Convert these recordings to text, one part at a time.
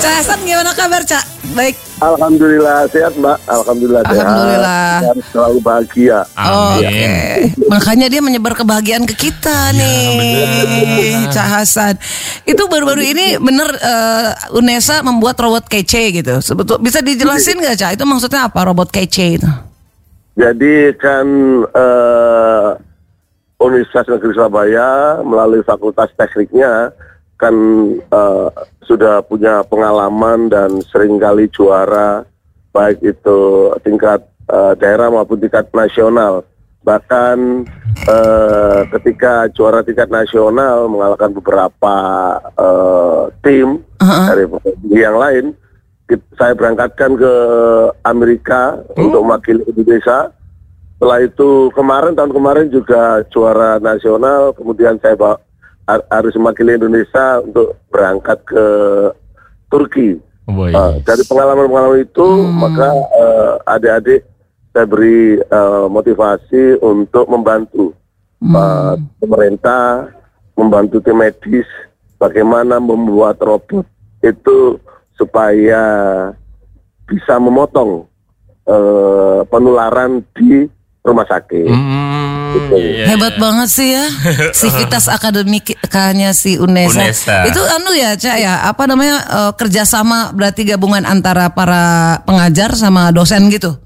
Cak Hasan gimana kabar Cak? Baik. Alhamdulillah sehat mbak, Alhamdulillah, Alhamdulillah. sehat. Dan selalu bahagia. Oke. Amin. Makanya dia menyebar kebahagiaan ke kita nih, Cak Hasan. Itu baru-baru ini bener eh, Unesa membuat robot kece gitu. Sebetul bisa dijelasin nggak Cak? Itu maksudnya apa robot kece itu? Jadi kan eh, Universitas Negeri Surabaya melalui Fakultas Tekniknya kan eh, sudah punya pengalaman dan sering kali juara baik itu tingkat eh, daerah maupun tingkat nasional. Bahkan eh, ketika juara tingkat nasional mengalahkan beberapa eh, tim Uh-uh. dari yang lain, saya berangkatkan ke Amerika untuk mewakili Indonesia. Setelah itu kemarin tahun kemarin juga juara nasional, kemudian saya harus mewakili Indonesia untuk berangkat ke Turki. Boy. Uh, dari pengalaman-pengalaman itu maka uh, adik-adik saya beri uh, motivasi untuk membantu uh, pemerintah, membantu tim medis, bagaimana membuat robot itu supaya bisa memotong uh, penularan di rumah sakit. Hmm, Gitu. iya, Hebat iya. banget sih ya Sivitas akademikanya si Unesa. Unesa. Itu anu ya Cak ya Apa namanya eh, Kerjasama berarti gabungan antara para pengajar sama dosen gitu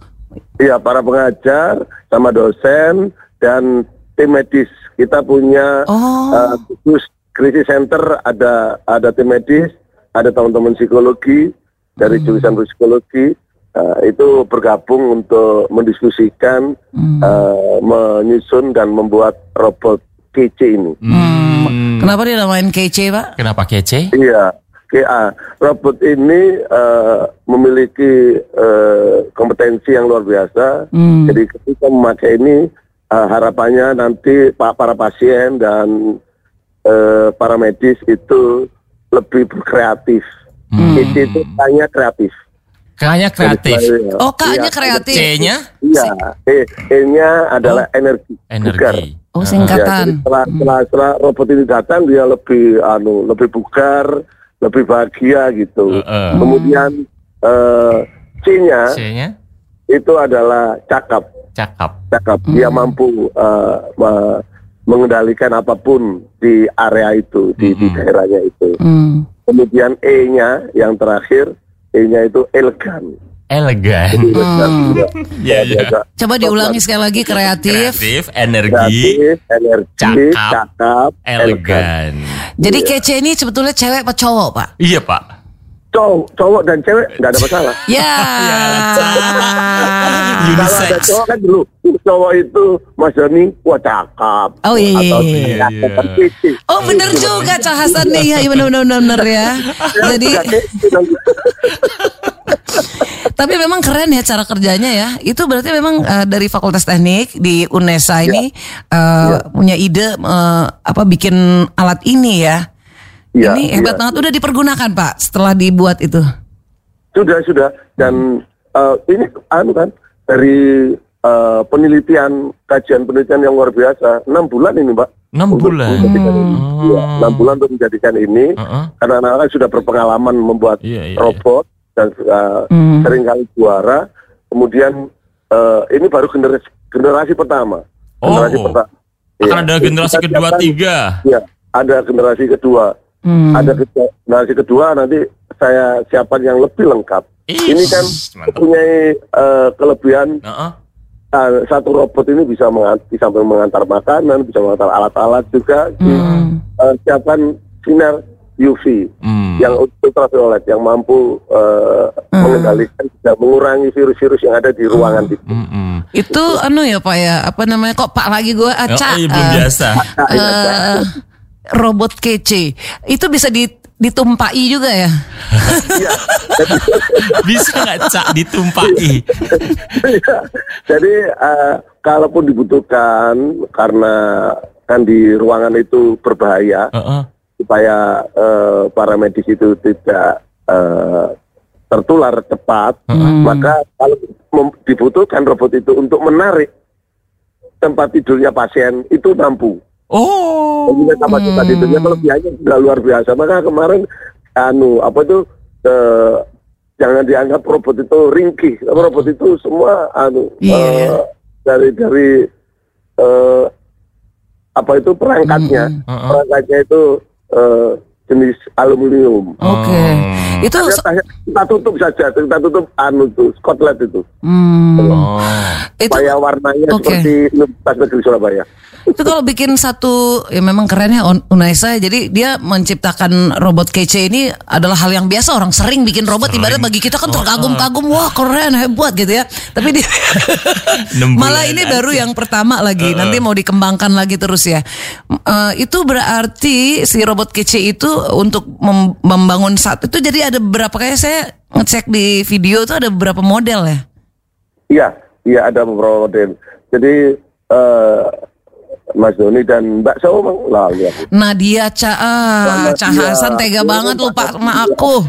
Iya, para pengajar sama dosen dan tim medis. Kita punya Oh. uh, khusus krisis center ada ada tim medis, ada teman-teman psikologi dari jurusan psikologi uh, itu bergabung untuk mendiskusikan, uh, menyusun dan membuat robot kece ini. Hmm, Kenapa dia namain kece pak? Kenapa kece? Iya, KA. Robot ini eh, memiliki eh, kompetensi yang luar biasa. Hmm. Jadi ketika memakai ini eh, harapannya nanti pa- para pasien dan eh, para medis itu lebih berkreatif. Itu itu hanya kreatif. Kayaknya kreatif. Jadi, Oh kakaknya iya, kreatif C-nya Iya, E, E-nya adalah energi. bugar. energi. Oh Ya, singkatan setelah, setelah, setelah robot ini datang dia lebih anu lebih bugar, lebih bahagia gitu. Kemudian eh, C-nya C-nya itu adalah cakap, cakep. cakap. Dia mampu eh, me- mengendalikan apa pun di area itu, di, di daerahnya itu. Hmm. Kemudian E-nya yang terakhir, E-nya itu elegan. Elegan. Elegan, iya. Iya, iya. Biasa. Coba diulangi sekali lagi kreatif Kreatif, energi, Kreatif, energi, Cakap, cakap, elegan. elegan. Jadi kece ini sebetulnya cewek apa cowok pak? Iya, Pak. Cowok, cowok dan cewek nggak ada masalah. Ya Kalau ada cowok kan dulu cowok itu Mas Doni wah cakep. Oh, iya, iya, Atau iya, cakep kan kece. Oh bener juga Cak Hasan nih ya bener bener bener, bener ya. Jadi dong. tapi memang keren ya cara kerjanya ya. Itu berarti memang eh, dari Fakultas Teknik di Unesa ini eh, punya ide eh, apa bikin alat ini ya. Iya, ini hebat iya. banget udah dipergunakan Pak setelah dibuat itu. Sudah sudah dan eh, ini anu kan dari eh, penelitian kajian penelitian yang luar biasa enam bulan ini mbak. Enam bulan. ini. Iya, enam bulan untuk menjadikan ini Heeh. karena anak-anak sudah berpengalaman membuat Iya, iya, robot dan eh, Hmm. sering kali juara. Kemudian eh, ini baru generasi generasi pertama. Oh. Generasi pertama. Akan ada generasi kedua, tiga. Iya, ada generasi kedua. Hmm. Ada generasi kedua nanti saya siapkan yang lebih lengkap. Ih, ini kan mantap. mempunyai eh, kelebihan Heeh. eh, satu robot ini bisa mengantar, bisa mengantar makanan, bisa mengantar alat-alat juga. Hmm. Eh, siapkan sinar UV Hmm. yang ultraviolet yang mampu eh, mengendalikan dan mengurangi virus-virus yang ada di ruangan itu. Mm-mm. Itu anu ya Pak ya apa namanya kok Pak lagi gue Oh, acak. iya, belum biasa. eh, robot kece itu bisa di, ditumpai juga ya. Bisa nggak cak ditumpai? Iya. Jadi eh, kalaupun dibutuhkan karena kan di ruangan itu berbahaya Heeh. supaya eh, para medis itu tidak eh, tertular cepat, maka kalau dibutuhkan robot itu untuk menarik tempat tidurnya pasien itu mampu. Oh. Jadi kapasitas tidurnya kelebihannya sudah luar biasa. Maka kemarin anu apa itu eh, jangan dianggap robot itu ringkih. Robot itu semua anu Iya, eh, dari dari eh, apa itu perangkatnya. Mm-mm. Perangkatnya itu eh, jenis aluminium. Oke. Oh. Itu Kita, kita tutup saja, kita tutup anu tuh, skotlet itu. hmm, Oh. itu Supaya warnanya Oke. seperti Universitas Negeri Surabaya. itu kalau bikin satu ya memang kerennya Un- Unaisa jadi dia menciptakan robot kece ini adalah hal yang biasa orang sering bikin robot ibarat bagi kita kan terkagum-kagum wah keren hebat gitu ya tapi dia malah ini aja. baru yang pertama lagi nanti mau dikembangkan lagi terus ya eh, itu berarti si robot kece itu untuk mem- membangun satu itu jadi ada berapa kayak saya ngecek di video itu ada beberapa model ya Iya, iya ada beberapa model. Jadi eh, Mas Doni dan Mbak emang lah ya. Nadia Ca ah, Nadia. Ca Hasan tega banget lupa sama aku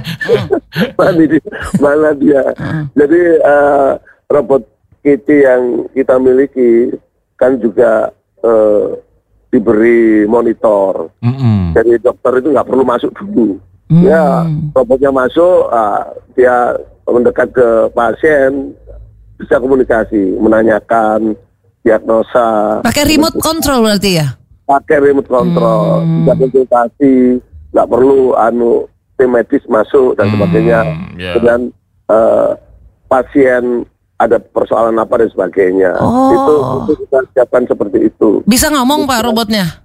mana dia? Mana dia? Jadi eh, robot kece yang kita miliki kan juga eh, diberi monitor. Mm-mm. Jadi dokter itu nggak perlu masuk dulu. Ya, robotnya masuk, ah, dia mendekat ke pasien, bisa komunikasi, menanyakan diagnosa, pakai remote control berarti ya pakai remote control, bisa konsultasi, nggak perlu anu tim medis masuk dan sebagainya. ya. Kemudian eh, pasien ada persoalan apa dan sebagainya. Oh. Itu, itu kita siapkan seperti itu. Bisa ngomong Pak robotnya?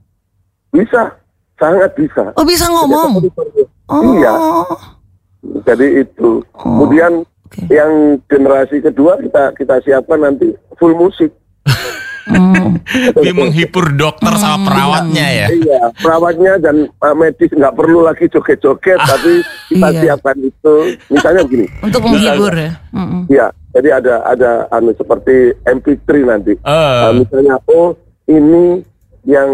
Bisa, sangat bisa. Oh bisa ngomong? Oh. Iya. Jadi itu. Kemudian Oke. yang generasi kedua kita kita siapkan nanti full musik. Hmm. Dia menghibur dokter sama perawatnya ya. Iya, perawatnya dan uh, medis nggak perlu lagi joget-joget, tapi kita Iya. siapkan itu. Misalnya begini. Untuk menghibur ya? Iya, jadi ada ada anu seperti MP3 nanti. Eh. Uh, misalnya oh ini yang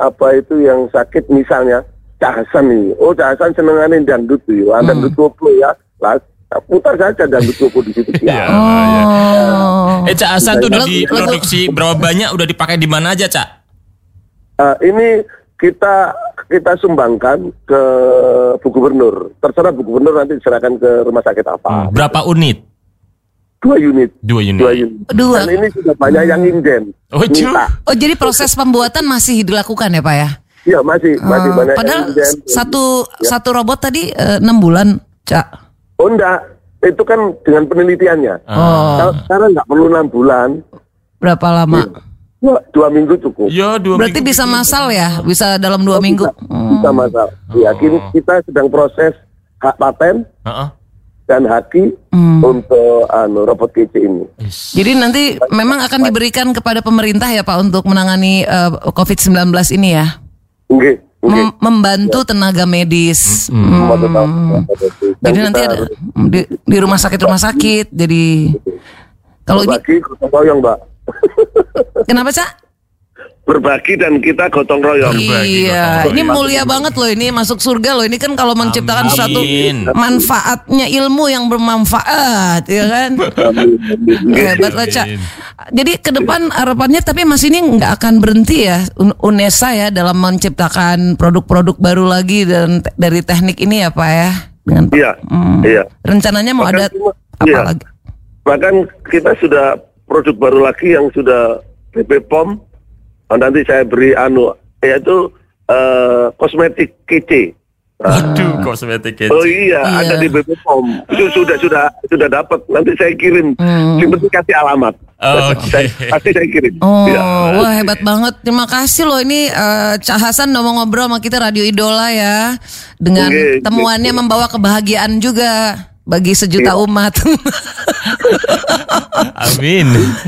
apa itu yang sakit misalnya Cak Hasan nih. Oh Cak Hasan senenganin dangdut tuh, ah, dangdut koplo ya. Lah putar saja dangdut koplo di situ. Iya. Ya. Oh. Eh Cak Hasan tuh udah diproduksi berapa banyak udah dipakai di mana aja Cak? Uh, ini kita kita sumbangkan ke Bu Gubernur. Terserah Bu Gubernur nanti diserahkan ke rumah sakit apa. Berapa unit? Dua unit. Dua unit. Dua unit. Dua. Dan ini sudah banyak yang inden. Oh. Oh jadi proses pembuatan masih dilakukan ya Pak ya? Iya masih masih Eh, banyak Padahal yang inden. satu Ya. satu robot tadi eh, enam bulan Cak. Oh enggak, itu kan dengan penelitiannya. Oh Kalau sekarang nggak perlu enam bulan, berapa lama? dua, dua minggu cukup. Ya dua Berarti minggu. bisa masal ya? Bisa dalam dua minggu? Hmm. Bisa masalah. Ya, kini kita sedang proses hak paten Heeh. dan haki Hmm. untuk anu, robot kece ini. Jadi nanti memang akan diberikan kepada pemerintah ya Pak untuk menangani eh, COVID-19 ini ya? Oke, Mem- membantu tenaga medis. Hmm. Dan Jadi nanti ada di, di rumah sakit rumah sakit. Jadi kalau ini Mbak. kenapa cak? Berbagi dan kita gotong royong. Berbagi, Iya, gotong ini royong. mulia banget loh. Ini masuk surga loh. Ini kan kalau menciptakan Amin. suatu manfaatnya ilmu yang bermanfaat, ya kan? Hebat lah cak. Jadi ke depan harapannya tapi Mas ini nggak akan berhenti ya Un- UNESA ya dalam menciptakan produk-produk baru lagi dan te- dari teknik ini ya Pak ya. Dengan Iya, Hmm. iya. rencananya mau ada Bahkan cuma- apa iya. lagi? Bahkan kita sudah produk baru lagi yang sudah BP POM. Oh, nanti saya beri anu yaitu eh, kosmetik kece. Waduh, kosmetik kece. Oh iya, Iya. ada di BP POM. Itu sudah sudah sudah dapat. Nanti saya kirim. Hmm. Penting kasih alamat. Oh, oke. Saya- Pasti saya kirim. Oh, Iya. wah hebat banget. Terima kasih loh ini eh, Cak Hasan udah mau ngobrol sama kita Radio Idola ya. Dengan Oke, temuannya oke. membawa kebahagiaan juga bagi sejuta Iya. umat. Amin.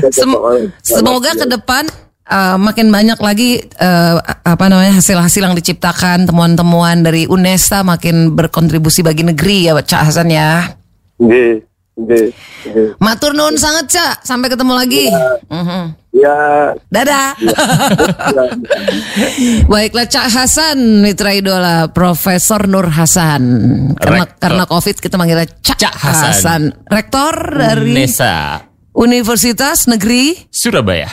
Sem- semoga ke depan eh, makin banyak lagi eh, apa namanya hasil-hasil yang diciptakan, temuan-temuan dari UNESA makin berkontribusi bagi negeri ya Cak Hasan ya. Nggih, nggih. Matur nuwun sangat Cak, sampai ketemu lagi. Mhm. Ya, Dadah. ya. Baiklah Cak Hasan, mitra idola Profesor Nur Hasan. Karena Rektor. karena Covid kita manggilnya Cak, Cak Hasan. Hasan. Rektor dari Nesa Universitas Negeri Surabaya.